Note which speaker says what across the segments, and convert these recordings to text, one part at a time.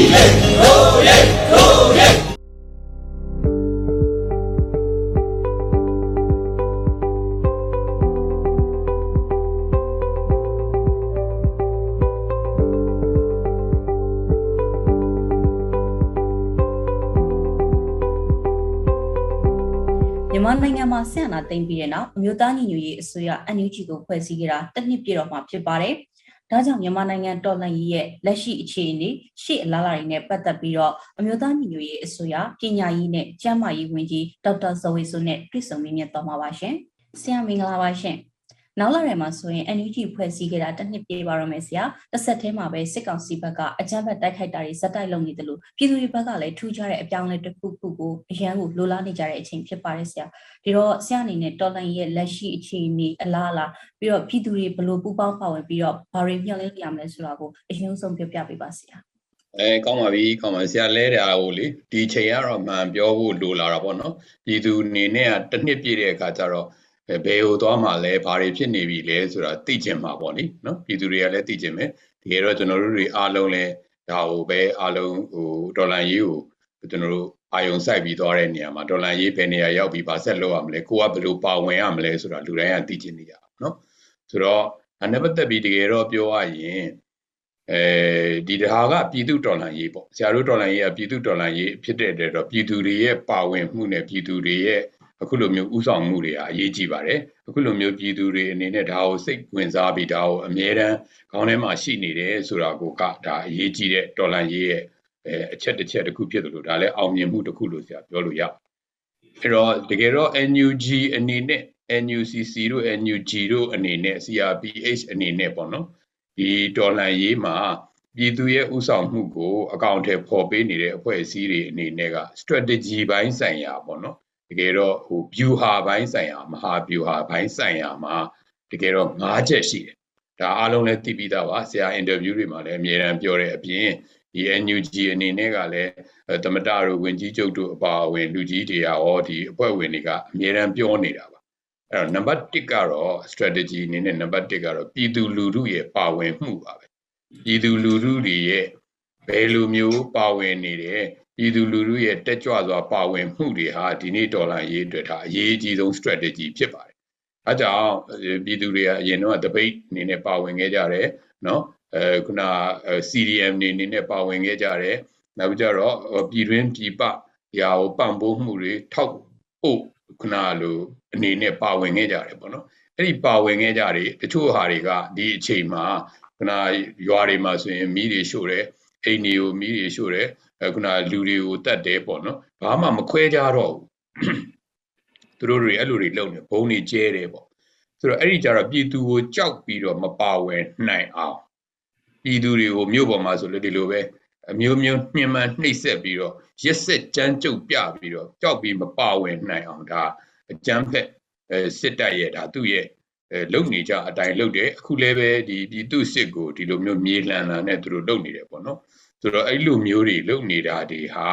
Speaker 1: မြန်မာနိုင်ငံမှာဆင်အနာသိမ့်ပြီးတဲ့နောက်အမျိုးသားညီညွတ်ရေးအစိုးရ NUG ကိုဖွဲ့စည်းခဲ့တာတစ်နှစ်ပြည့်တော့မှာဖြစ်ပါတယ်။ ဒါကြောင့်မြန်မာနိုင်ငံတော်လှန်ရေးရဲ့လက်ရှိအခြေအနေရှေ့အလားအလာတွေနဲ့ပတ်သက်ပြီးတော့အမျိုးသားညီညွတ်ရေးအစိုးရပညာရေးနဲ့ကျန်းမာရေးဝန်ကြီးဒေါက်တာဇော်ဝေဆိုနဲ့တွေ့ဆုံမေးမြန်းသွားမှာပါရှင်။ဆရာမင်္ဂလာပါရှင်။ နောက်လာရမှာဆိုရင် NUG ဖွဲ့စည်းခဲ့တာတစ်နှစ်ပြည့်ပါတော့မယ်ဆရာတစ်ဆက်တည်းမှာပဲစစ်ကောင်စီဘက်ကအကြမ်းဖက်တိုက်ခိုက်တာတွေဇက်တိုက်လုပ်နေတယ်လို့ပြည်သူတွေဘက်ကလည်းထူးခြားတဲ့အပြောင်းအလဲတစ်ခုခုကိုအရန်ကိုလိုလားနေကြတဲ့အချိန်ဖြစ်ပါတယ်ဆရာဒီတော့ဆရာအနေနဲ့တော်လန်ရဲ့လက်ရှိအခြေအနေအလားအလာပြီးတော့ပြည်သူတွေဘယ်လိုပူးပေါင်းပါဝင်ပြီးတော့ဘာတွေမျှော်လင့်ရမလဲဆိုတာကိုအရင်ဆုံးပြပြပေးပါဆရာ
Speaker 2: အဲကောင်းပါပြီကောင်းပါဆရာလဲတာဟိုလေဒီချိန်ကတော့မှန်ပြောဖို့လိုလာတာပေါ့နော်ပြည်သူအနေနဲ့ကတစ်နှစ်ပြည့်တဲ့အခါကျတော့ ဘယ်ဟိုသွားမှလဲဘာတွေဖြစ်နေပြီလဲဆိုတာသိကျင်မှာပေါ့နိနော်ပြည်သူတွေကလည်းသိကျင်မယ်တကယ်တော့ကျွန်တော်တို့တွေအားလုံးလည်းဒါဟိုပဲအားလုံးဟိုဒေါ်လာရေးကိုကျွန်တော်တို့အာယုံစိုက်ပြီးသွားတဲ့နေရာမှာဒေါ်လာရေးဘယ်နေရာရောက်ပြီးဗာဆက်လုပ်ရမလဲကိုကဘယ်လိုပါဝင်ရမလဲဆိုတာလူတိုင်းကသိကျင်နေကြအောင်နော်ဆိုတော့အနပတ်သက်ပြီးတကယ်တော့ပြောရရင်အဲဒီတဟာကပြည်သူတော်လှန်ရေးပေါ့ဆရာတို့တော်လှန်ရေးကပြည်သူတော်လှန်ရေးဖြစ်တဲ့အတွက်တော့ပြည်သူတွေရဲ့ပါဝင်မှုနဲ့ပြည်သူတွေရဲ့ အခုလိုမျိုးဥဆောင်မှုတွေကအရေးကြီးပါတယ်အခုလိုမျိုးပြည်သူတွေအနေနဲ့ဒါကိုစိတ်ဝင်စားပြီးဒါကိုအမြဲတမ်းခေါင်းထဲမှာရှိနေတယ်ဆိုတာကိုကဒါအရေးကြီးတဲ့တော်လန်ရေးရဲ့အချက်တစ်ချက်တစ်ခုဖြစ်တယ်လို့ဒါလည်းအောင်မြင်မှုတစ်ခုလို့ဆရာပြောလို့ရအဲ့တော့တကယ်တော့ NUG အနေနဲ့ NUCC တို့ NUG တို့အနေနဲ့ CRPH အနေနဲ့ပေါ့နော်ဒီတော်လှန်ရေးမှာပြည်သူရဲ့ဥဆောင်မှုကိုအကောင့်ထဲပေါ်ပေးနေတဲ့အဖွဲ့အစည်းတွေအနေနဲ့က strategy ဘိုင်းဆိုင်ရာပေါ့နော် တကယ်တော့ဟို view ဟာဘိုင်းဆိုင်ရာမဟာ view ဟာဘိုင်းဆိုင်ရာမှာတကယ်တော့၅ချက်ရှိတယ်ဒါအားလုံးလည်းသိပြီးသားပါဆရာ interview တွေမှာလည်းအမြဲတမ်းပြောတဲ့အပြင်ဒီ NUG အနေနဲ့ကလည်းသမတတို့ဝင်ကြီးချုပ်တို့အပါအဝင်လူကြီးတွေရောဒီအဖွဲ့ဝင်တွေကအမြဲတမ်းပြောနေတာပါအဲ့တော့ number 1ကတော့ strategy အနေနဲ့ number 1ကတော့ပြည်သူလူထုရဲ့ပါဝင်မှုပါပဲပြည်သူလူထုတွေရဲ့ဘယ်လိုမျိုးပါဝင်နေတယ် ပြည်သူလူထုရဲ့တက်ကြွစွာပါဝင်မှုတွေဟာဒီနေ့ဒေါ်လာရေးအတွက်ဒါအရေးကြီးဆုံး strategy ဖြစ်ပါတယ်။အဲကြောင့်ပြည်သူတွေကအရင်တော့ debate အနေနဲ့ပါဝင်ခဲ့ကြတယ်နော်အဲခုန CDM နေအနေနဲ့ပါဝင်ခဲ့ကြတယ်နောက်ကြတော့ပြည်တွင်းပြည်ပရာကိုပံ့ပိုးမှုတွေထောက်ဖို့ခုနလိုအနေနဲ့ပါဝင်ခဲ့ကြတယ်ပေါ့နော်အဲ့ဒီပါဝင်ခဲ့ကြတယ်တချို့ဟာတွေကဒီအချိန်မှာခုနရွာတွေမှာဆိုရင်မီးတွေရှို့တယ်အိမ်တွေကိုမီးတွေရှို့တယ် ခုနလူတွေကိုတတ်တယ်ပေါ့နော်ဘာမှမခွဲကြတော့ဘူးသူတို့တွေအဲ့လိုတွေလုပ်နေဘုံတွေကျဲတယ်ပေါ့ဆိုတော့အဲ့ဒီကြတော့ပြည်သူကိုကြောက်ပြီးတော့မပါဝင်နိုင်အောင်ပြည်သူတွေကိုမြို့ပေါ်မှာဆိုလို့ဒီလိုပဲအမျိုးမျိုးနှင်မှနှိပ်စက်ပြီးတော့ရက်စက်ကြမ်းကြုတ်ပြပြီးတော့ကြောက်ပြီးမပါဝင်နိုင်အောင်ဒါအကြမ်းဖက်စစ်တပ်ရဲ့ဒါသူ့ရဲ့လုံနေကြအတိုင်းလုပ်တယ်အခုလည်းပဲဒီပြည်သူစစ်ကိုဒီလိုမျိုးမြေလှန်လာနဲ့သူတို့လုပ်နေတယ်ပေါ့နော် ဆိုတော့အဲ့လိုမျိုးတွေလုပ်နေတာတွေဟာ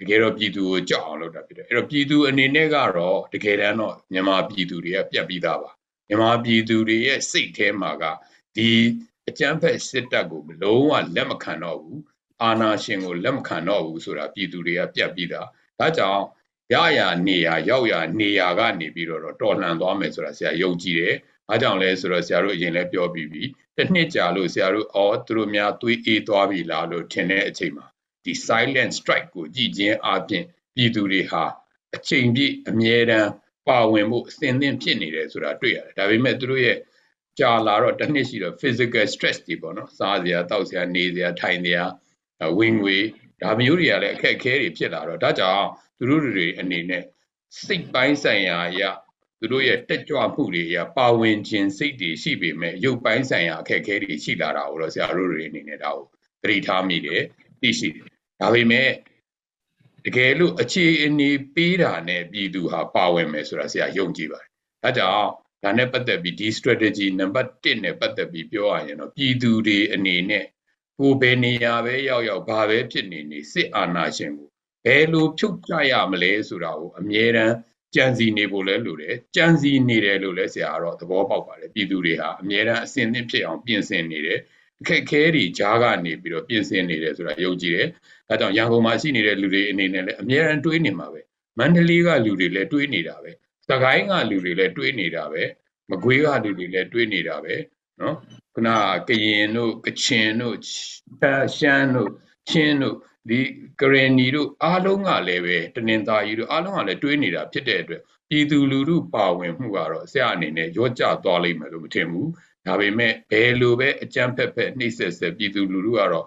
Speaker 2: တကယ်တော့ပြည်သူကိုကြောက်အောင်လုပ်တာဖြစ်တယ်အဲ့တော့ပြည်သူအနေနဲ့ကတော့တကယ်တမ်းတော့မြန်မာပြည်သူတွေကပြတ်ပြီးသားပါမြန်မာပြည်သူတွေရဲ့စိတ်ထဲမှာကဒီအကြမ်းဖက်စစ်တပ်ကိုလုံးဝလက်မခံတော့ဘူးအာဏာရှင်ကိုလက်မခံတော့ဘူးဆိုတာပြည်သူတွေကပြတ်ပြီးသားဒါကြောင့်ရရနေရရောက်ရနေရကနေပြီးတော့တော်လှန်သွားမယ်ဆိုတာဆရာယုံကြည်တယ်။အားကြောင့်လဲဆိုတော့ဆရာတို့အရင်လည်းပြောပြီးပြီ တစ်နှစ်ကြာလို့ဆရာတို့အော်သူတို့များသွေးအေးသွားပြီလားလို့ထင်တဲ့အချိန်မှာဒီ silent strike ကိုကြည်ချင်းအပြင်ပြည်သူတွေဟာအချိန်ပြည့်အမြဲတမ်းပါဝင်မှုအသင်သင်ဖြစ်နေတယ်ဆိုတာတွေ့ရတယ်ဒါပေမဲ့သူတို့ရဲ့ကြာလာတော့တစ်နှစ်ရှိတော့ physical stress တွေပေါ့နော်စားစရာတောက်စရာနေစရာထိုင်စရာဝင်ငွေဒါမျိုးတွေကလည်းအခက်အခဲတွေဖြစ်လာတော့ဒါကြောင့်သူတို့တွေအနေနဲ့စိတ်ပိုင်းဆိုင်ရာအရာ သူတို့ရဲ့တက်ကြွမှုတွေရပါဝင်ခြင်းစိတ်တွေရှိပေမဲ့ရုပ်ပိုင်းဆိုင်ရာအခက်အခဲတွေရှိလာတာကိုတော့ဆရာတို့တွေအနေနဲ့ဒါကိုသတိထားမိတယ်သိရှိတယ်ဒါပေမဲ့တကယ်လို့အခြေအနေပေးတာနဲ့ပြည်သူဟာပါဝင်မယ်ဆိုတာဆရာယုံကြည်ပါတယ်ဒါကြောင့်ဒါနဲ့ပတ်သက်ပြီးဒီ strategy နံပါတ်1နဲ့ပတ်သက်ပြီးပြောရရင်တော့ပြည်သူတွေအနေနဲ့ကိုယ်ဘယ်နေရာပဲရောက်ရောက်ဘာပဲဖြစ်နေနေစစ်အာဏာရှင်ကိုဘယ်လိုဖြုတ်ကြရမလဲဆိုတာကိုအမြဲတမ်း ကြံစီနေဖို့လဲလိုတယ်ကြံစီနေတယ်လို့လဲဆရာကတော့သဘောပေါက်ပါတယ်ပြည်သူတွေဟာအမြဲတမ်းအစင်သင့်ဖြစ်အောင်ပြင်ဆင်နေတယ်အခက်အခဲတွေကြားကနေပြီးတော့ပြင်ဆင်နေတယ်ဆိုတာယုံကြည်တယ်။အဲဒါကြောင့်ရန်ကုန်မှာရှိနေတဲ့လူတွေအနေနဲ့လည်းအများအားတွေးနေမှာပဲ။မန္တလေးကလူတွေလည်းတွေးနေတာပဲ။စကိုင်းကလူတွေလည်းတွေးနေတာပဲ။မကွေးကလူတွေလည်းတွေးနေတာပဲ။နော်။ခုနကရင်တို့ကချင်တို့ရှမ်းတို့ချင်းတို့ ဒီကရင်နီတို့အားလုံးကလည်းပဲတနင်္သာရီတို့အားလုံးကလည်းတွေးနေတာဖြစ်တဲ့အတွက်ပြည်သူလူထုပါဝင်မှုကတော့ဆရာအနေနဲ့ရော့ကျသွားလိမ့်မယ်လို့မထင်ဘူးဒါပေမဲ့ဘယ်လိုပဲအကြမ်းဖက်ဖက်နှိမ့်ဆက်ဆက်ပြည်သူလူထုကတော့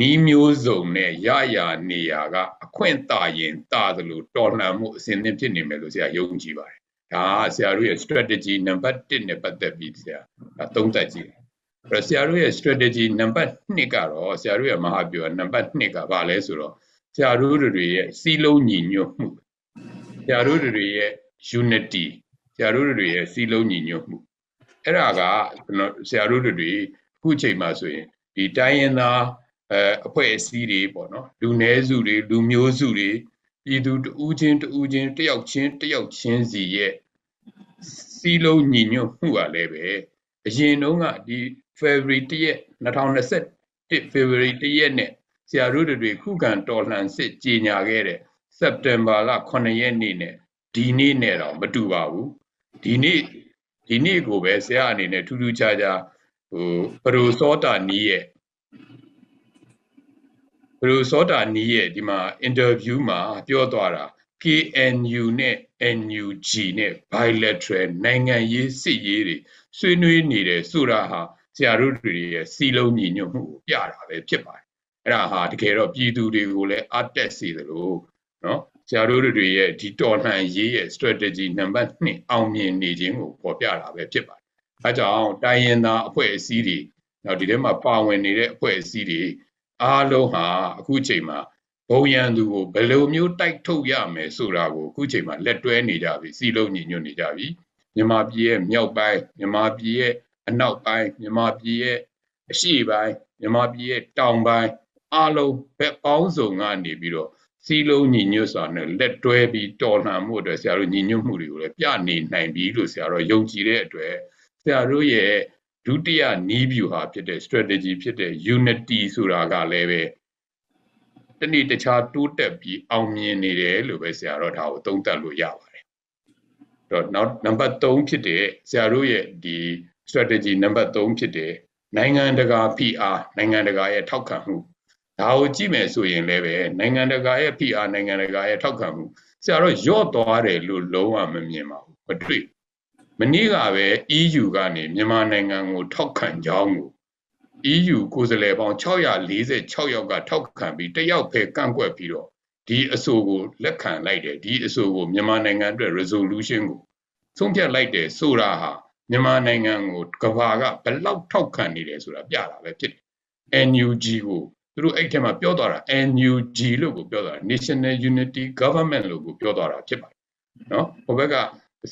Speaker 2: နီးမျိုးစုံနဲ့ရရနေရကအခွင့်တာရင်တာသလိုတော်လှန်မှုအစဉ်သင့်ဖြစ်နေမယ်လို့ဆရာယုံကြည်ပါတယ်ဒါကဆရာတို့ရဲ့ strategy number 1နဲ့ပတ်သက်ပြီးဆရာသုံးသပ်ကြည့် တယ်ဆရာတို့ရဲ့ strategy number 2ကတော့ဆရာတို့ရဲ့မဟာဗျူဟာ number 2ကဘာလဲဆိုတော့ဆရာတို့တွေရဲ့စီးလုံးညီညွတ်မှုဆရာတို့တွေရဲ့ unity ဆရာတို့တွေရဲ့စီးလုံးညီညွတ်မှုအဲ့ဒါကကျွန်တော်ဆရာတို့တွေအခုချိန်မှာဆိုရင်ဒီတိုင်းရင်းသားအဲအဖွဲ့အစည်းတွေပေါ့နော်လူနည်းစုတွေလူမျိုးစုတွေပြည်သူတဦးချင်းတဦးချင်းတယောက်ချင်းတယောက်ချင်းစီရဲ့စီးလုံးညီညွတ်မှုကလည်းပဲအရင်တုန်းကဒီ February 1ရက်2021 February 1ရက်နဲ့ဆရာတို့တွေခုခံတော်လှန်စစ်ကြီးညာခဲ့တဲ့ September လ9ရက်နေ့နဲ့ဒီနေ့နဲ့တော့မတူပါဘူးဒီနေ့ဒီနေ့ကိုပဲဆရာအနေနဲ့ထူးထူးခြားခြားဟိုပရိုစောတာနီးရဲ့ပရိုစောတာနီးရဲ့ဒီမှာအင်တာဗျူးမှာပြောသွားတာ KNU နဲ့ NUG နဲ့ bilateral နိုင်ငံရေးစစ်ရေးတွေဆွေးနွေးနေတယ်ဆိုတာဟာ ဆရာတို့တွေရဲ့စီလုံးညီညွတ်မှုကိုပြတာပဲဖြစ်ပါတယ်အဲ့ဒါဟာတကယ်တော့ပြည်သူတွေကိုလည်းအတက်စေသလိုနော်ဆရာတို့တွေရဲ့ဒီတော်လှန်ရေးရဲ့ strategy number 2အောင်မြင်နေခြင်းကိုပေါ်ပြတာပဲဖြစ်ပါတယ်။အဲကြောင့်တိုင်းရင်းသားအဖွဲ့အစည်းတွေနောက်ဒီထဲမှာပါဝင်နေတဲ့အဖွဲ့အစည်းတွေအားလုံးဟာအခုချိန်မှာဘုံရန်သူကိုဘယ်လိုမျိုးတိုက်ထုတ်ရမယ်ဆိုတာကိုအခုချိန်မှာလက်တွဲနေကြပြီစီလုံးညီညွတ်နေကြပြီမြန်မာပြည်ရဲ့မြောက်ပိုင်းမြန်မာပြည်ရဲ့ အနောက်ပိုင်းမြန်မာပြည်ရဲ့အရှေ့ပိုင်းမြန်မာပြည်ရဲ့တောင်ပိုင်းအားလုံးဘက်ပေါင်းစုံကနေပြီးတော့စီလုံးညီညွတ်စွာနဲ့လက်တွဲပြီးတော်လှန်မှုအတွက်ဆရာတို့ညီညွတ်မှုတွေကိုလည်းပြနေနိုင်ပြီလို့ဆရာတို့ယုံကြည်တဲ့အတွက်ဆရာတို့ရဲ့ဒုတိယနီးဗျူဟာဖြစ်တဲ့ strategy ဖြစ်တဲ့ unity ဆိုတာကလည်းပဲတနည်းတခြားတိုးတက်ပြီးအောင်မြင်နေတယ်လို့ပဲဆရာတို့ဒါကိုသုံးသပ်လို့ရပါတယ်။တော့နောက်နံပါတ်3ဖြစ်တဲ့ဆရာတို့ရဲ့ဒီ strategy နံပါတ်3ဖြစ်တဲ့နိုင်ငံတကာ PR နိုင်ငံတကာရဲ့ထောက်ခံမှုဒါကိုကြည့်မယ်ဆိုရင်လည်းပဲနိုင်ငံတကာရဲ့ PR နိုင်ငံတကာရဲ့ထောက်ခံမှုဆရာတို့ရော့သွားတယ်လို့လုံးဝမမြင်ပါဘူးမတွေ့မနေ့ကပဲ EU ကနေမြန်မာနိုင်ငံကိုထောက်ခံကြောင်းကို EU ကိုယ်စားလှယ်ပေါင်း646ယောက်ကထောက်ခံပြီးတယောက်ပဲကန့်ကွက်ပြီးတော့ဒီအဆိုကိုလက်ခံလိုက်တယ်ဒီအဆိုကိုမြန်မာနိုင်ငံအတွက် resolution ကိုဆုံးဖြတ်လိုက်တယ်ဆိုတာဟာ မြန်မာနိုင်ငံကိုကဘာကဘယ်လောက်ထောက်ခံနေတယ်ဆိုတာပြတာပဲဖြစ်တယ် NUG ကိုသူတို့အဲ့ထက်မှာပြောသွားတာ NUG လို့ကိုပြောသွားတာ National Unity Government လို့ကိုပြောသွားတာဖြစ်ပါတယ်နော်ဟိုဘက်က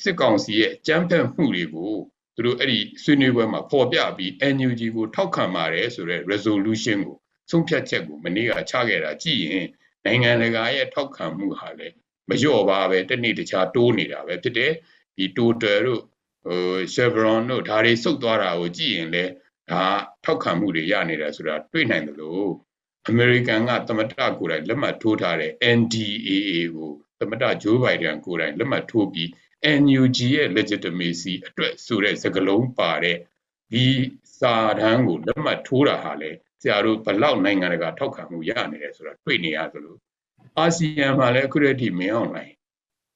Speaker 2: စစ်ကောင်စီရဲ့အကြမ်းဖက်မှုတွေကိုသူတို့အဲ့ဒီဆွေးနွေးပွဲမှာပေါ်ပြပြီး NUG ကိုထောက်ခံပါတယ်ဆိုတဲ့ resolution ကိုဆုံးဖြတ်ချက်ကိုမနေ့ကချခဲ့တာကြည့်ရင်နိုင်ငံတကာရဲ့ထောက်ခံမှုဟာလေမလျော့ပါပဲတနေ့တခြားတိုးနေတာပဲဖြစ်တယ်ဒီ total တို့ ဟို chevron တို့ဒါတွေစုပ်သွားတာကိုကြည့်ရင်လေဒါထောက်ခံမှုတွေရနေတာဆိုတာတွေ့နိုင်တယ်လို့အမေရိကန်ကသမတကိုယ်တိုင်လက်မှတ်ထိုးထားတဲ့ NDAA ကိုသမတဂျိုးဘိုင်ဒန်ကိုယ်တိုင်လက်မှတ်ထိုးပြီး NUG ရဲ့ legitimacy အတွက်ဆိုတဲ့စကားလုံးပါတဲ့ဒီစာတမ်းကိုလက်မှတ်ထိုးတာဟာလေဆရာတို့ဘလောက်နိုင်ငံတကာထောက်ခံမှုရနေတယ်ဆိုတာတွေ့နေရသလိုအာဆီယံမှာလည်းအခုတည်းကမင်းအောင်လိုက်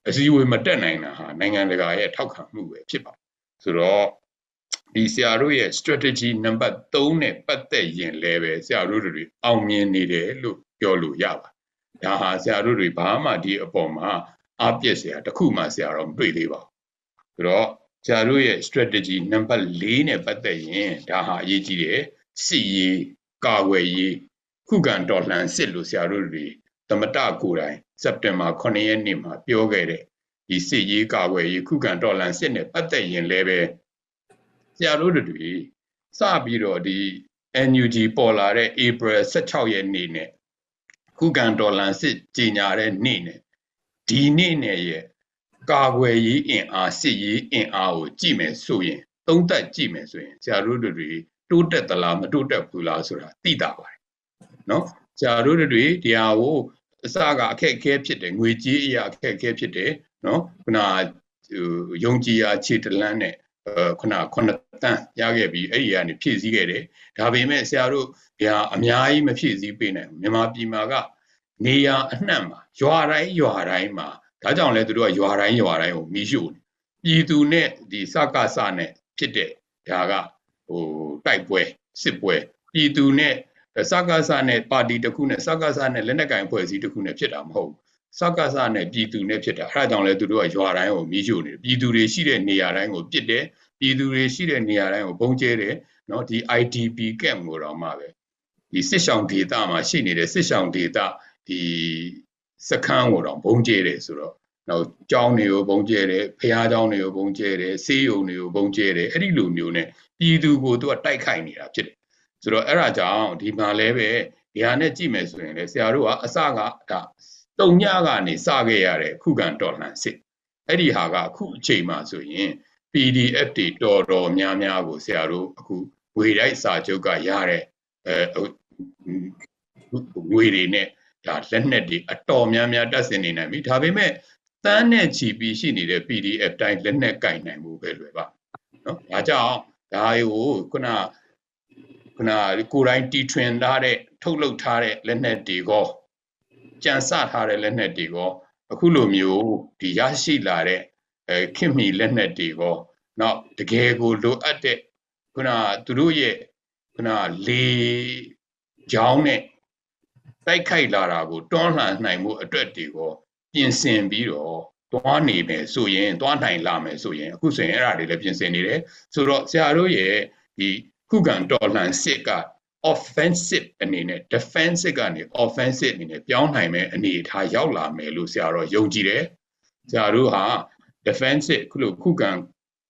Speaker 2: အစည်းအဝေးမတက်နိုင်တာဟာနိုင်ငံတကာရဲ့ထောက်ခံမှုပဲဖြစ်ပါဆိုတော့ဒီဆရာတို့ရဲ့ strategy number 3နဲ့ပတ်သက်ရင်လည်းပဲဆရာတို့တွေအောင်မြင်နေတယ်လို့ပြောလို့ရပါဒါဟာဆရာတို့တွေဘာမှဒီအပေါ်မှာအပြည့်ဆရာတခုမှဆရာတော့မတွေ့သေးပါဘူးဆိုတော့ဆရာတို့ရဲ့ strategy number 4နဲ့ပတ်သက်ရင်ဒါဟာအရေးကြီးတယ်စစ်ရေးကာကွယ်ရေးခုခံတော်လှန်စစ်လို့ဆရာတို့တွေ သမတကိုယ်တိုင်စက်တင်ဘာ9ရက်နေ့မှာပြောခဲ့တဲ့ဒီစစ်ရေးကာကွယ်ရေးခုခံတော်လှန်စစ်နဲ့ပတ်သက်ရင်လည်းပဲဆရာတို့တွေစပြီးတော့ဒီ NUG ပေါ်လာတဲ့ April 16ရက်နေ့နဲ့ခုခံတော်လှန်စစ်ကြီးညာတဲ့နေ့နဲ့ဒီနေ့နဲ့ရဲ့ကာကွယ်ရေးအင်အားစစ်ရေးအင်အားကိုကြည့်မယ်ဆိုရင်သုံးသပ်ကြည့်မယ်ဆိုရင်ဆရာတို့တွေတိုးတက်သလားမတိုးတက်ဘူးလားဆိုတာသိတာပါတယ်နော် ဆရာတို့တွေဒီဟာကိုအစကအခက်အခဲဖြစ်တယ်ငွေကြေးအရာအခက်အခဲဖြစ်တယ်နော်ခုနယုံကြည်ရာခြေတလန်းနဲ့ခုနခုနတန်းရခဲ့ပြီးအဲ့ဒီကနေဖြည့်ဆည်းခဲ့တယ်ဒါပေမဲ့ဆရာတို့ဒီဟာအများကြီးမဖြည့်ဆည်းပေးနိုင်ဘူးမြန်မာပြည်မှာကနေရာအနှံ့မှာရွာတိုင်းရွာတိုင်းမှာဒါကြောင့်လဲသူတို့ကရွာတိုင်းရွာတိုင်းကိုမီးရှို့ပြည်သူနဲ့ဒီစကစနဲ့ဖြစ်တဲ့ဒါကဟိုတိုက်ပွဲစစ်ပွဲပြည်သူနဲ့ စကစနဲ့ပါတီတစ်ခုနဲ့စကစနဲ့လက်နက်ကင်ဖွဲ့စည်းတစ်ခုနဲ့ဖြစ်တာမဟုတ်စကစနဲ့ပြည်သူနဲ့ဖြစ်တာအဲဒါကြောင့်လဲသူတို့ကရွာတိုင်းကိုမီးရှို့နေတယ်ပြည်သူတွေရှိတဲ့နေရာတိုင်းကိုပြစ်တယ်ပြည်သူတွေရှိတဲ့နေရာတိုင်းကိုပုံကျဲတယ်နော်ဒီ IDP camp ကိုတော့မှပဲဒီစစ်ဆောင်ဒေတာမှာရှိနေတဲ့စစ်ဆောင်ဒေတာဒီစခန်းကိုတော့ဘုံကျဲတယ်ဆိုတော့နောက်ကျောင်းတွေကိုဘုံကျဲတယ်ဖះကျောင်းတွေကိုဘုံကျဲတယ်ဆေးရုံတွေကိုဘုံကျဲတယ်အဲ့ဒီလိုမျိုးနဲ့ပြည်သူကိုသူကတိုက်ခိုက်နေတာဖြစ်တယ် ဆိုတော့အဲ့ဒါကြောင့်ဒီမှာလည်းပဲဒီဟာနဲ့ကြည့်မယ်ဆိုရင်လေဆရာတို့ကအစကဒါတုံညကနေစခဲ့ရတဲ့ခုခံတော်လှန်စစ်အဲ့ဒီဟာကအခုအချိန်မှဆိုရင် PDF တွေတော်တော်များများကိုဆရာတို့အခုဝေတိုက်စာချုပ်ကရတဲ့အဲငွေတွေနဲ့ဒါလက်နက်တွေအတော်များများတက်ဆင်နေနိုင်ပြီဒါပေမဲ့တန်းနဲ့ချီပြီးရှိနေတဲ့ PDF တိုင်းလက်နက်ကင်နိုင်မှုပဲလွယ်ပါနော်ဒါကြောင့်ဒါကိုခုန ခုနကိုယ်တိုင်တီထွင်ထားတဲ့ထုတ်လုပ်ထားတဲ့လက်နက်တွေကောကြံစထားတဲ့လက်နက်တွေကောအခုလိုမျိုးဒီရရှိလာတဲ့အဲခင်မီလက်နက်တွေကောနောက်တကယ်ကိုလိုအပ်တဲ့ခုနသူတို့ရဲ့ခုနလေကြောင်းနဲ့တိုက်ခိုက်လာတာကိုတွန်းလှန်နိုင်မှုအတွက်တွေကိုပြင်ဆင်ပြီးတော့သွားနေမယ်ဆိုရင်သွားနိုင်လာမယ်ဆိုရင်အခုဆိုရင်အဲ့ဒါတွေလည်းပြင်ဆင်နေတယ်ဆိုတော့ဆရာတို့ရဲ့ဒီ ခုခံတော်လှန်စစ်က offensive အနေနဲ့ defensive ကနေ offensive အနေနဲ့ပြောင်းနိုင်မယ်အနေအထားရောက်လာမယ်လို့ဆရာတော်ယုံကြည်တယ်ဆရာတို့ဟာ defensive ခုလိုခုခံ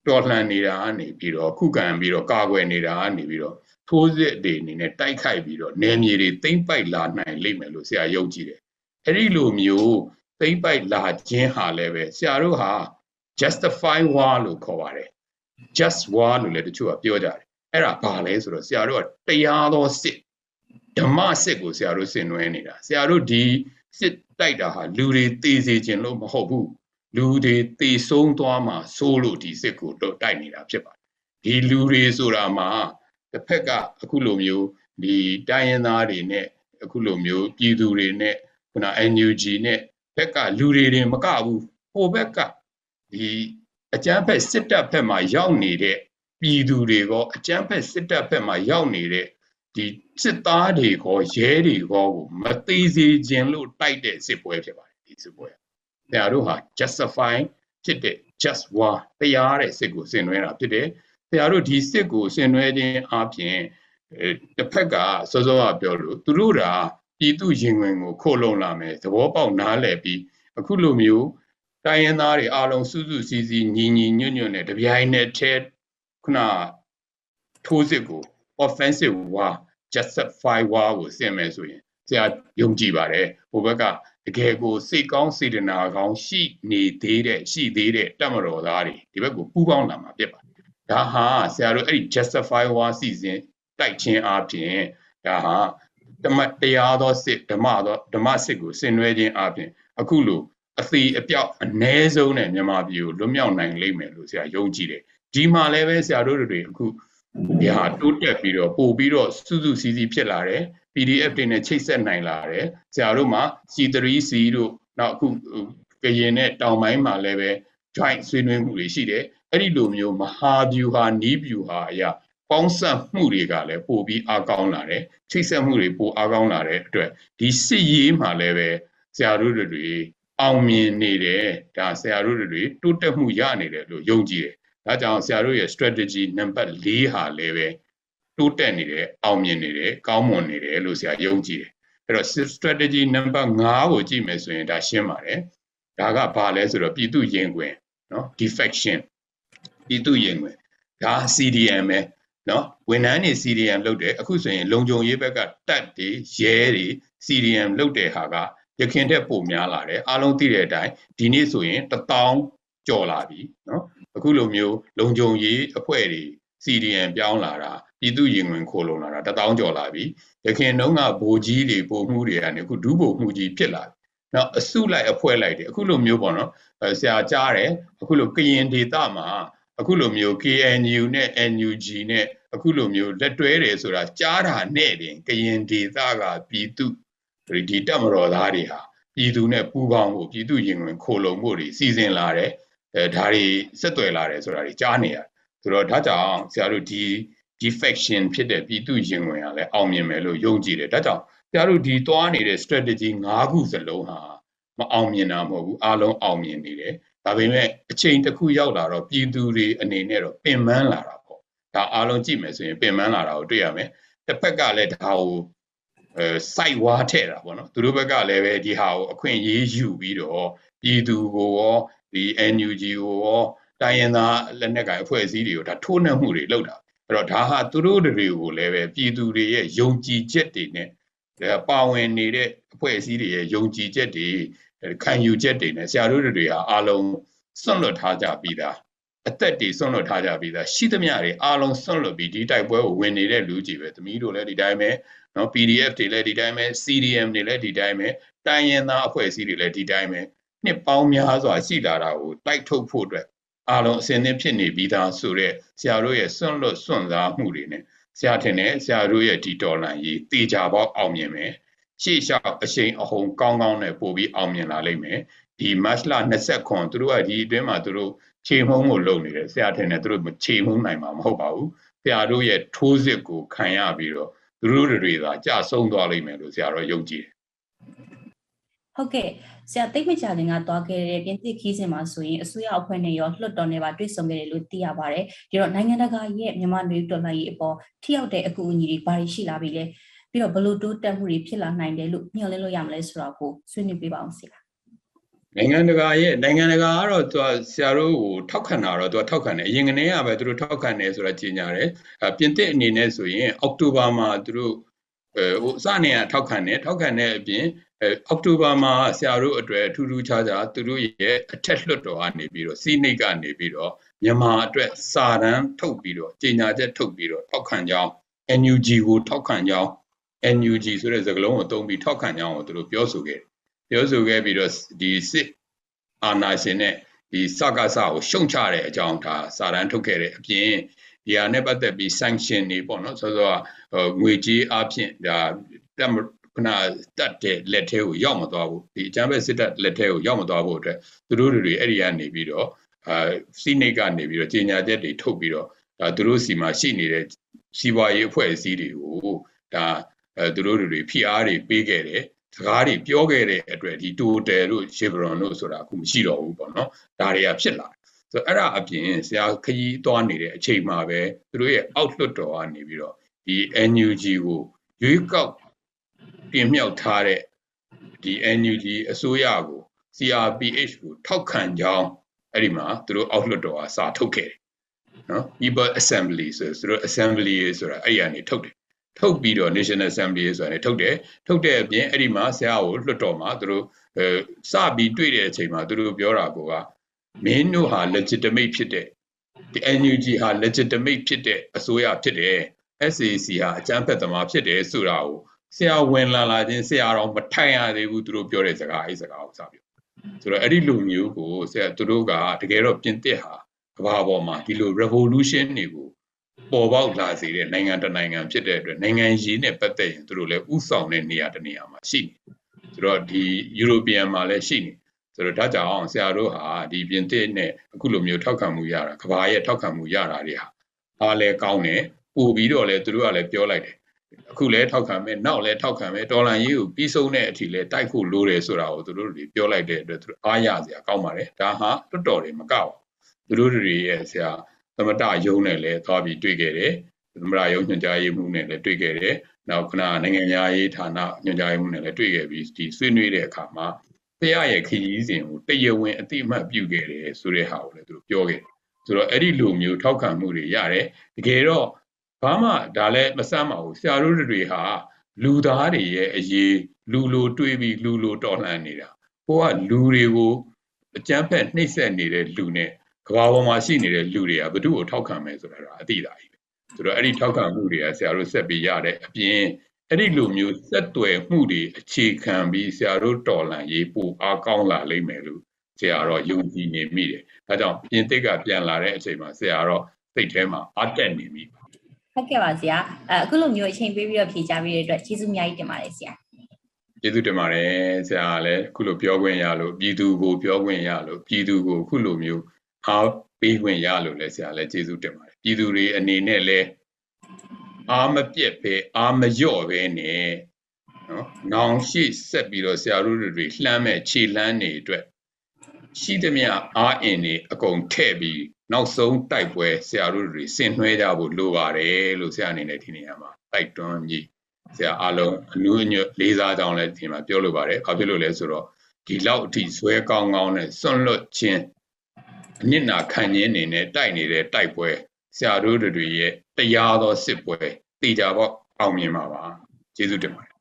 Speaker 2: တော်လှန်နေတာကနေပြီးတော့ခုခံပြီးတော့ကာကွယ်နေတာကနေပြီးတော့ထိုးစစ်တွေအနေနဲ့တိုက်ခိုက်ပြီးတော့နယ်မြေတွေသိမ့်ပိုက်လာနိုင်လိမ့်မယ်လို့ဆရာယုံကြည်တယ်အဲ့ဒီလိုမျိုးသိမ့်ပိုက်လာခြင်းဟာလည်းပဲဆရာတို့ဟာ justify war လို့ခေါ်ပါတယ် just war လို့လည်းတချို့ကပြောကြတယ် အဲ့ဒါဘာလဲဆိုတော့ဆရာတို့ကတရားသောစစ်ဓမ္မစစ်ကိုဆရာတို့ဆင်နွှဲနေတာဆရာတို့ဒီစစ်တိုက်တာဟာလူတွေသေစေခြင်းလို့မဟုတ်ဘူးလူတွေသေဆုံးသွားမှာစိုးလို့ဒီစစ်ကိုတော့တိုက်နေတာဖြစ်ပါတယ်ဒီလူတွေဆိုတာမှာတစ်ဖက်ကအခုလိုမျိုးဒီတိုင်းရင်းသားတွေနဲ့အခုလိုမျိုးပြည်သူတွေနဲ့ခုန NUG နဲ့ဘက်ကလူတွေတွေမကဘူးဟိုဘက်ကဒီအကြမ်းဖက်စစ်တပ်ဘက်မှာရောက်နေတဲ့ ပြည်သူတွေကအကြမ်းဖက်စစ်တပ်ဘက်မှာရောက်နေတဲ့ဒီစစ်သားတွေကောရဲတွေကောကိုမသေးစေခြင်းလို့တိုက်တဲ့စစ်ပွဲဖြစ်ပါတယ်ဒီစစ်ပွဲ။ဒါတို့ဟာ justify ဖြစ်တဲ့ just war တရားတဲ့စစ်ကိုဆင်နွှဲတာဖြစ်တယ်။ဒါတို့ဒီစစ်ကိုဆင်နွှဲခြင်းအပြင်တစ်ဖက်ကစောစောကပြောလို့သူတို့ကပြည်သူရင်ဝင်ကိုခိုးလုံလာမယ်သဘောပေါက်နားလည်ပြီးအခုလိုမျိုးတိုင်းရင်းသားတွေအားလုံးစုစုစည်းစည်းညီညီညွတ်ညွတ်နဲ့တပြိုင်နက်တည်း ခုနထိုးစစ်ကို offensive war justify war ကိုဆင်မယ်ဆိုရင်ဆရာယုံကြည်ပါတယ်ဟိုဘက်ကတကယ်ကိုစိတ်ကောင်းစေတနာကောင်းရှိနေသေးတဲ့ရှိသေးတဲ့တမတော်သားတွေဒီဘက်ကိုပူးပေါင်းလာမှာဖြစ်ပါတယ်ဒါဟာဆရာတို့အဲ့ဒီ justify war စီစဉ်တိုက်ချင်းအပြင်ဒါဟာဓမ္မတရားသောစစ်ဓမ္မသောဓမ္မစစ်ကိုဆင်နွှဲခြင်းအပြင်အခုလိုအသေးအပြောက်အ ਨੇ ဆုံးနဲ့မြန်မာပြည်ကိုလွတ်မြောက်နိုင်လိမ့်မယ်လို့ဆရာယုံကြည်တယ် ဒီမှာလည်းပဲဆရာတို့တွေအခုဒီဟာတိုးတက်ပြီးတော့ပို့ပြီးတော့စုစုစည်းစည်းဖြစ်လာတယ် PDF တွေနဲ့ချိတ်ဆက်နိုင်လာတယ်ဆရာတို့မှာ C3C တို့နောက်အခုကရင်နဲ့တောင်ပိုင်းမှာလည်းပဲ joint ဆွေးနွေးမှုတွေရှိတယ်အဲ့ဒီလိုမျိုးမဟာဗျူဟာနီးဗျူဟာအရာပေါင်းစပ်မှုတွေကလည်းပိုပြီးအားကောင်းလာတယ်ချိတ်ဆက်မှုတွေပိုအားကောင်းလာတဲ့အတွက်ဒီစစ်ရေးမှာလည်းပဲဆရာတို့တွေအောင်မြင်နေတယ်ဒါဆရာတို့တွေတိုးတက်မှုရနေတယ်လို့ယုံကြည်တယ် ဒါကြောင့်ဆရာတို့ရဲ့ strategy number 4ဟာလည်းပဲတိုးတက်နေတယ်အောင်မြင်နေတယ်ကောင်းမွန်နေတယ်လို့ဆရာယုံကြည်တယ်အဲ့တော့ strategy number 5ကိုကြည့်မယ်ဆိုရင်ဒါရှင်းပါတယ်ဒါကဘာလဲဆိုတော့ပြည်သူရင်ခွင်နော် defection ပြည်သူရင်ခွင်ဒါ CDM ပဲနော်ဝန်ထမ်းတွေ CDM လုပ်တယ်အခုဆိုရင်လုံခြုံရေးဘက်ကတက်တွေရဲတွေ CDM လုပ်တဲ့ဟာကရခင်တဲ့ပုံများလာတယ်အားလုံးသိတဲ့အတိုင်းဒီနေ့ဆိုရင်1000ကျော်လာပြီနော် အခုလိုမျိုးလုံခြုံရေးအဖွဲ့တွေ CDN ပြောင်းလာတာပြည်သူရင်ဝင်ခိုးလုံလာတာတထောင်ကျော်လာပြီရခင်တုန်းကဘိုးကြီးတွေပုံမှုတွေကနေအခုဒုဘိုမှုကြီးဖြစ်လာပြီနော်အစုလိုက်အဖွဲလိုက်တယ်အခုလိုမျိုးပေါ့နော်ဆရာကြားတယ်အခုလိုကရင်ဒေသမှာအခုလိုမျိုး KNU နဲ့ NUG နဲ့အခုလိုမျိုးလက်တွဲတယ်ဆိုတာကြားတာနဲ့တင်ကရင်ဒေသကပြည်သူဒီတက်မတော်သားတွေဟာပြည်သူနဲ့ပူးပေါင်းဖို့ပြည်သူရင်ဝင်ခိုလုံဖို့တွေစီစဉ်လာတယ် အဲဒါတွေဆက်သွယ်လာတယ်ဆိုတာတွေကြားနေရတယ်ဆိုတော့ဒါကြောင့်ဆရာတို့ဒီ defection ဖြစ်တဲ့ပြည်သူရင်ဝင်ကလည်းအောင်မြင်မယ်လို့ယုံကြည်တယ်ဒါကြောင့်ဆရာတို့ဒီသွားနေတဲ့ strategy ၅ခုစလုံးဟာမအောင်မြင်တာမဟုတ်ဘူးအားလုံးအောင်မြင်နေတယ်ဒါပေမဲ့အချိန်တစ်ခုရောက်လာတော့ပြည်သူတွေအနေနဲ့တော့ပင်ပန်းလာတာပေါ့ဒါအားလုံးကြည့်မယ်ဆိုရင်ပင်ပန်းလာတာကိုတွေ့ရမယ်တစ်ဖက်ကလည်းဒါကိုအဲစိုက်ဝါထဲ့တာပေါ့နော်သူတို့ဘက်ကလည်းပဲဒီဟာကိုအခွင့်အရေးယူပြီးတော့ပြည်သူကိုရော ဒီ NUG ကိုရောတိုင်းရင်းသားလက်နက်ကိုင်အဖွဲ့အစည်းတွေကိုဒါထိုးနှက်မှုတွေလုပ်တာအဲ့တော့ဒါဟာသူတို့တွေကိုလည်းပဲပြည်သူတွေရဲ့ယုံကြည်ချက်တွေနဲ့ပါဝင်နေတဲ့အဖွဲ့အစည်းတွေရဲ့ယုံကြည်ချက်တွေခံယူချက်တွေနဲ့ဆရာတို့တွေဟာအားလုံးစွန့်လွတ်ထားကြပြီးသားအသက်တွေစွန့်လွတ်ထားကြပြီးသားရှိသမျှတွေအားလုံးစွန့်လွတ်ပြီးဒီတိုက်ပွဲကိုဝင်နေတဲ့လူကြီးပဲသမီးတို့လည်းဒီတိုင်းပဲနော် PDF တွေလည်းဒီတိုင်းပဲ CDM တွေလည်းဒီတိုင်းပဲတိုင်းရင်းသားအဖွဲ့အစည်းတွေလည်းဒီတိုင်းပဲ နှစ်ပေါင်းများစွာရှိလာတာကိုတိုက်ထုတ်ဖို့အတွက်အားလုံးအစဉ်သင်းဖြစ်နေပြီးသားဆိုတော့ဆရာတို့ရဲ့စွန့်လွတ်စွန့်စားမှုတွေနဲ့ဆရာထင်တယ်ဆရာတို့ရဲ့ဒီတော်လန်ကြီးတေချာပေါက်အောင်မြင်မယ်ရှေ့လျှောက်အရှိန်အဟုန်ကောင်းကောင်းနဲ့ပို့ပြီးအောင်မြင်လာလိမ့်မယ်ဒီမတ်လ20ခွန်သူတို့ကဒီအတွင်းမှာသူတို့ခြေမှုံးကိုလုပ်နေတယ်ဆရာထင်တယ်သူတို့ခြေမှုံးနိုင်မှာမဟုတ်ပါဘူးဆရာတို့ရဲ့ထိုးစစ်ကိုခံရပြီးတော့သူတို့တွေသာကြဆုံးသွားလိမ့်မယ်လို့ဆရာတော်ယုံကြည်တယ်
Speaker 1: ဟုတ်ကဲ့ဆရာသိမ့်မကြခင်ကသွားခဲ့တဲ့ပြင်သစ်ခီးစဉ်မှာဆိုရင်အစိုးရအဖွဲ့နဲ့ရောလွှတ်တော်နဲ့ပါတွေ့ဆုံခဲ့တယ်လို့သိရပါတယ်ဒီတော့နိုင်ငံတကာရဲ့မြန်မာလူတော်လှန်ရေးအပေါ်ထိရောက်တဲ့အကူအညီတွေဘာတွေရှိလာပြီလဲပြီးတော့ဘလို့တိုးတက်မှုတွေဖြစ်လာနိုင်တယ်လို့ညှော်လင့်လို့ရမလဲဆိုတော့ကိုဆွေးနွေးပေးပါအောင်ဆရာ
Speaker 2: နိုင်ငံတကာရဲ့နိုင်ငံတကာကတော့သူကဆရာတို့ကိုထောက်ခံတာတော့သူကထောက်ခံတယ်အရင်ကတည်းကပဲသူတို့ထောက်ခံတယ်ဆိုတာကြေညာတယ်အပြင်သစ်အနေနဲ့ဆိုရင်အောက်တိုဘာမှာသူတို့အဲဟိုအစနေကထောက်ခံတယ်ထောက်ခံတဲ့အပြင် အဲအောက်တိုဘာမှာဆရာတို့အတွက်ထူးထူးခြားခြားသူတို့ရဲ့အထက်လွှတ်တော်ကနေပြီးတော့စီနိတ်ကနေပြီးတော့မြန်မာအတွက်စာတမ်းထုတ်ပြီးတော့ကြေညာချက်ထုတ်ပြီးတော့ထောက်ခံကြောင်း NUG ကိုထောက်ခံကြောင်း NUG ဆိုတဲ့စကားလုံးကိုသုံးပြီးထောက်ခံကြောင်းကိုသူတို့ပြောဆိုခဲ့ပြောဆိုခဲ့ပြီးတော့ဒီစစ်အာဏာရှင်နဲ့ဒီစကားစကိုရှုံချတဲ့အကြောင်းဒါစာတမ်းထုတ်ခဲ့တဲ့အပြင်ဒီဟာနဲ့ပတ်သက်ပြီး sanction တွေပေါ့နော်ဆိုတော့ငွေကြေးအပြင်ဒါတက် ခုနတက်တဲ့လက်ထဲကိုရောက်မသွားဘူးဒီအကြမ်းဖက်စစ်တပ်လက်ထဲကိုရောက်မသွားဖို့အတွက်သူတို့တွေအဲ့ဒီကနေပြီးတော့အာစီနိတ်ကနေပြီးတော့ကြေညာချက်တွေထုတ်ပြီးတော့ဒါသူတို့စီမှာရှိနေတဲ့စီးပွားရေးအဖွဲ့အစည်းတွေကိုဒါအဲသူတို့တွေ PR တွေပေးခဲ့တယ်စကားတွေပြောခဲ့တဲ့အတွက်ဒီ total တို့ chevron တို့ဆိုတာအခုမရှိတော့ဘူးပေါ့နော်ဒါတွေကဖြစ်လာဆိုတော့အဲ့ဒါအပြင်ဆရာခရီးသွားနေတဲ့အချိန်မှာပဲသူတို့ရဲ့ outlook တော်ကနေပြီးတော့ဒီ NUG ကိုရွေးကောက် ပြင်မြှောက်ထားတဲ့ဒီ NUG အစိုးရကို CRPH ကိုထောက်ခံကြောင်းအဲ့ဒီမှာသူတို့ outlook တော်ကစာထုတ်ခဲ့တယ်နော် People Assembly ဆိုသူတို့ Assembly ဆိုတာအဲ့ရနေထုတ်တယ်ထုတ်ပြီးတော့ National Assembly ဆိုတာနဲ့ထုတ်တယ်ထုတ်တဲ့အပြင်အဲ့ဒီမှာဆရာကိုလွှတ်တော်မှာသူတို့အဲစပြီးတွေ့တဲ့အချိန်မှာသူတို့ပြောတာကမင်းတို့ဟာ legitimate ဖြစ်တဲ့ဒီ NUG ဟာ legitimate ဖြစ်တဲ့အစိုးရဖြစ်တယ် SAC ဟာအကြမ်းဖက်သမားဖြစ်တယ်ဆိုတာကို ဆရာဝင်လာလာချင်းဆရာတော်မထိုင်ရသေးဘူးသူတို့ပြောတဲ့စကားအဲ့စကားကိုစပြောဆိုတော့အဲ့ဒီလူမျိုးကိုဆရာသူတို့ကတကယ်တော့ပြင်သစ်ဟာကမ္ဘာပေါ်မှာဒီလို revolution တွေကိုပေါ်ပေါက်လာစေတဲ့နိုင်ငံတနိုင်ငံဖြစ်တဲ့အတွက်နိုင်ငံရေးနဲ့ပတ်သက်ရင်သူတို့လည်းဥဆောင်တဲ့နေရာတနေရာမှာရှိနေဆိုတော့ဒီ European မှာလည်းရှိနေဆိုတော့ဒါကြောင့်ဆရာတို့ဟာဒီပြင်သစ်နဲ့အခုလိုမျိုးထောက်ခံမှုရတာကဘာရဲ့ထောက်ခံမှုရတာတွေဟာအားလဲကောင်းတယ်ပို့ပြီးတော့လည်းသူတို့ကလည်းပြောလိုက်တယ် အခုလည်းထောက်ခံမယ်နောက်လည်းထောက်ခံမယ်ဒေါ်လာရေးကိုပြီးဆုံးတဲ့အထိလည်းတိုက်ဖို့လိုတယ်ဆိုတာကိုသူတို့တွေပြောလိုက်တဲ့အတွက်သူတို့အားရစရာကောင်းပါတယ်ဒါဟာတော်တော်တွေမကပါဘူးသူတို့တွေရဲ့ဆရာသမတယုံနဲ့လည်းသွားပြီးတွေ့ခဲ့တယ်သမတယုံညွှန်ကြားရေးမှုနဲ့လည်းတွေ့ခဲ့တယ်နောက်ခဏနိုင်ငံသားရေးဌာနညွှန်ကြားရေးမှုနဲ့လည်းတွေ့ခဲ့ပြီးဒီဆွေးနွေးတဲ့အခါမှာတရားရဲ့ခရီးစဉ်ကိုတရဝင်းအတိအမှတ်ပြုခဲ့တယ်ဆိုတဲ့ဟာကိုလည်းသူတို့ပြောခဲ့တယ်ဆိုတော့အဲ့ဒီလိုမျိုးထောက်ခံမှုတွေရတယ်တကယ်တော့ ဘာမှဒါလည်းမဆမ်းပါဘူးဆရာတို့တွေဟာလူသားတွေရဲ့အရေးလူလိုတွေးပြီးလူလိုတော်လှန်နေတာဟိုကလူတွေကိုအကြမ်းဖက်နှိပ်စက်နေတဲ့လူနဲ့ကဘာပေါ်မှာရှိနေတဲ့လူတွေကဘ누구ကိုထောက်ခံမယ်ဆိုတာတော့အတိအသာကြီးပဲဆိုတော့အဲ့ဒီထောက်ခံမှုတွေကဆရာတို့ဆက်ပြီးရတဲ့အပြင်အဲ့ဒီလိုမျိုးဆက်သွယ်မှုတွေအခြေခံပြီးဆရာတို့တော်လန်ရေးပို့အားကောင်းလာလိမ့်မယ်လို့ဆရာတော့ယုံကြည်နေမိတယ်။ဒါကြောင့်ပြင်သစ်ကပြန်လာတဲ့အချိန်မှာဆရာတော့စိတ်ထဲမှာအားတက်နေပြီ
Speaker 1: ဟုတ်ကဲ့ပါဆရာအဲအခုလိုမျိုးအချိန်ပေးပြီးတော့ဖြေချပေးတဲ့အတွက်ကျေးဇူးအများကြီးတင်ပါတယ်ဆရာ။
Speaker 2: ကျေးဇူးတင်ပါတယ်ဆရာကလည်းခုလိုပြောခွင့်ရလို့ပြည်သူကိုပြောခွင့်ရလို့ပြည်သူကိုခုလိုမျိုးအားပေးခွင့်ရလို့လည်းဆရာလည်းကျေးဇူးတင်ပါတယ်။ပြည်သူတွေအနေနဲ့လည်းအားမပြက်ပဲအားမလျော့ပဲနဲ့နော်။နောင်ရှိဆက်ပြီးတော့ဆရာတို့တွေလှမ်းမဲ့ခြေလှမ်းနေအတွက် ရှိသမျှအားအင်တွေအကုန်ထည့်ပြီးနောက်ဆုံးတိုက်ပွဲဆရာတို့တွေဆင်နွှဲကြဖို့လိုပါတယ်လို့ဆရာအနေနဲ့ဒီနေရာမှာတိုက်တွန်းပြီးဆရာအားလုံးအနုအညွတ်လေးစားကြောင်းလည်းဒီမှာပြောလိုပါတယ်။ဘာဖြစ်လို့လဲဆိုတော့ဒီလောက်အထိဇွဲကောင်းကောင်းနဲ့စွန့်လွတ်ခြင်းအနစ်နာခံခြင်းနေနဲ့တိုက်နေတဲ့တိုက်ပွဲဆရာတို့တွေရဲ့တရားသောစစ်ပွဲတည်ကြပေါ့အောင်မြင်ပါပါ။ကျေးဇူးတင်ပါတယ်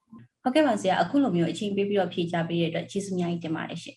Speaker 1: ဟုတ်ကဲ့ပါဆရာအခုလိုမျိုးအချိန်ပေးပြီးတော့ဖြေချပေးတဲ့အတွက်ကျေးဇူးအများကြီးတင်ပါတယ်ရှင်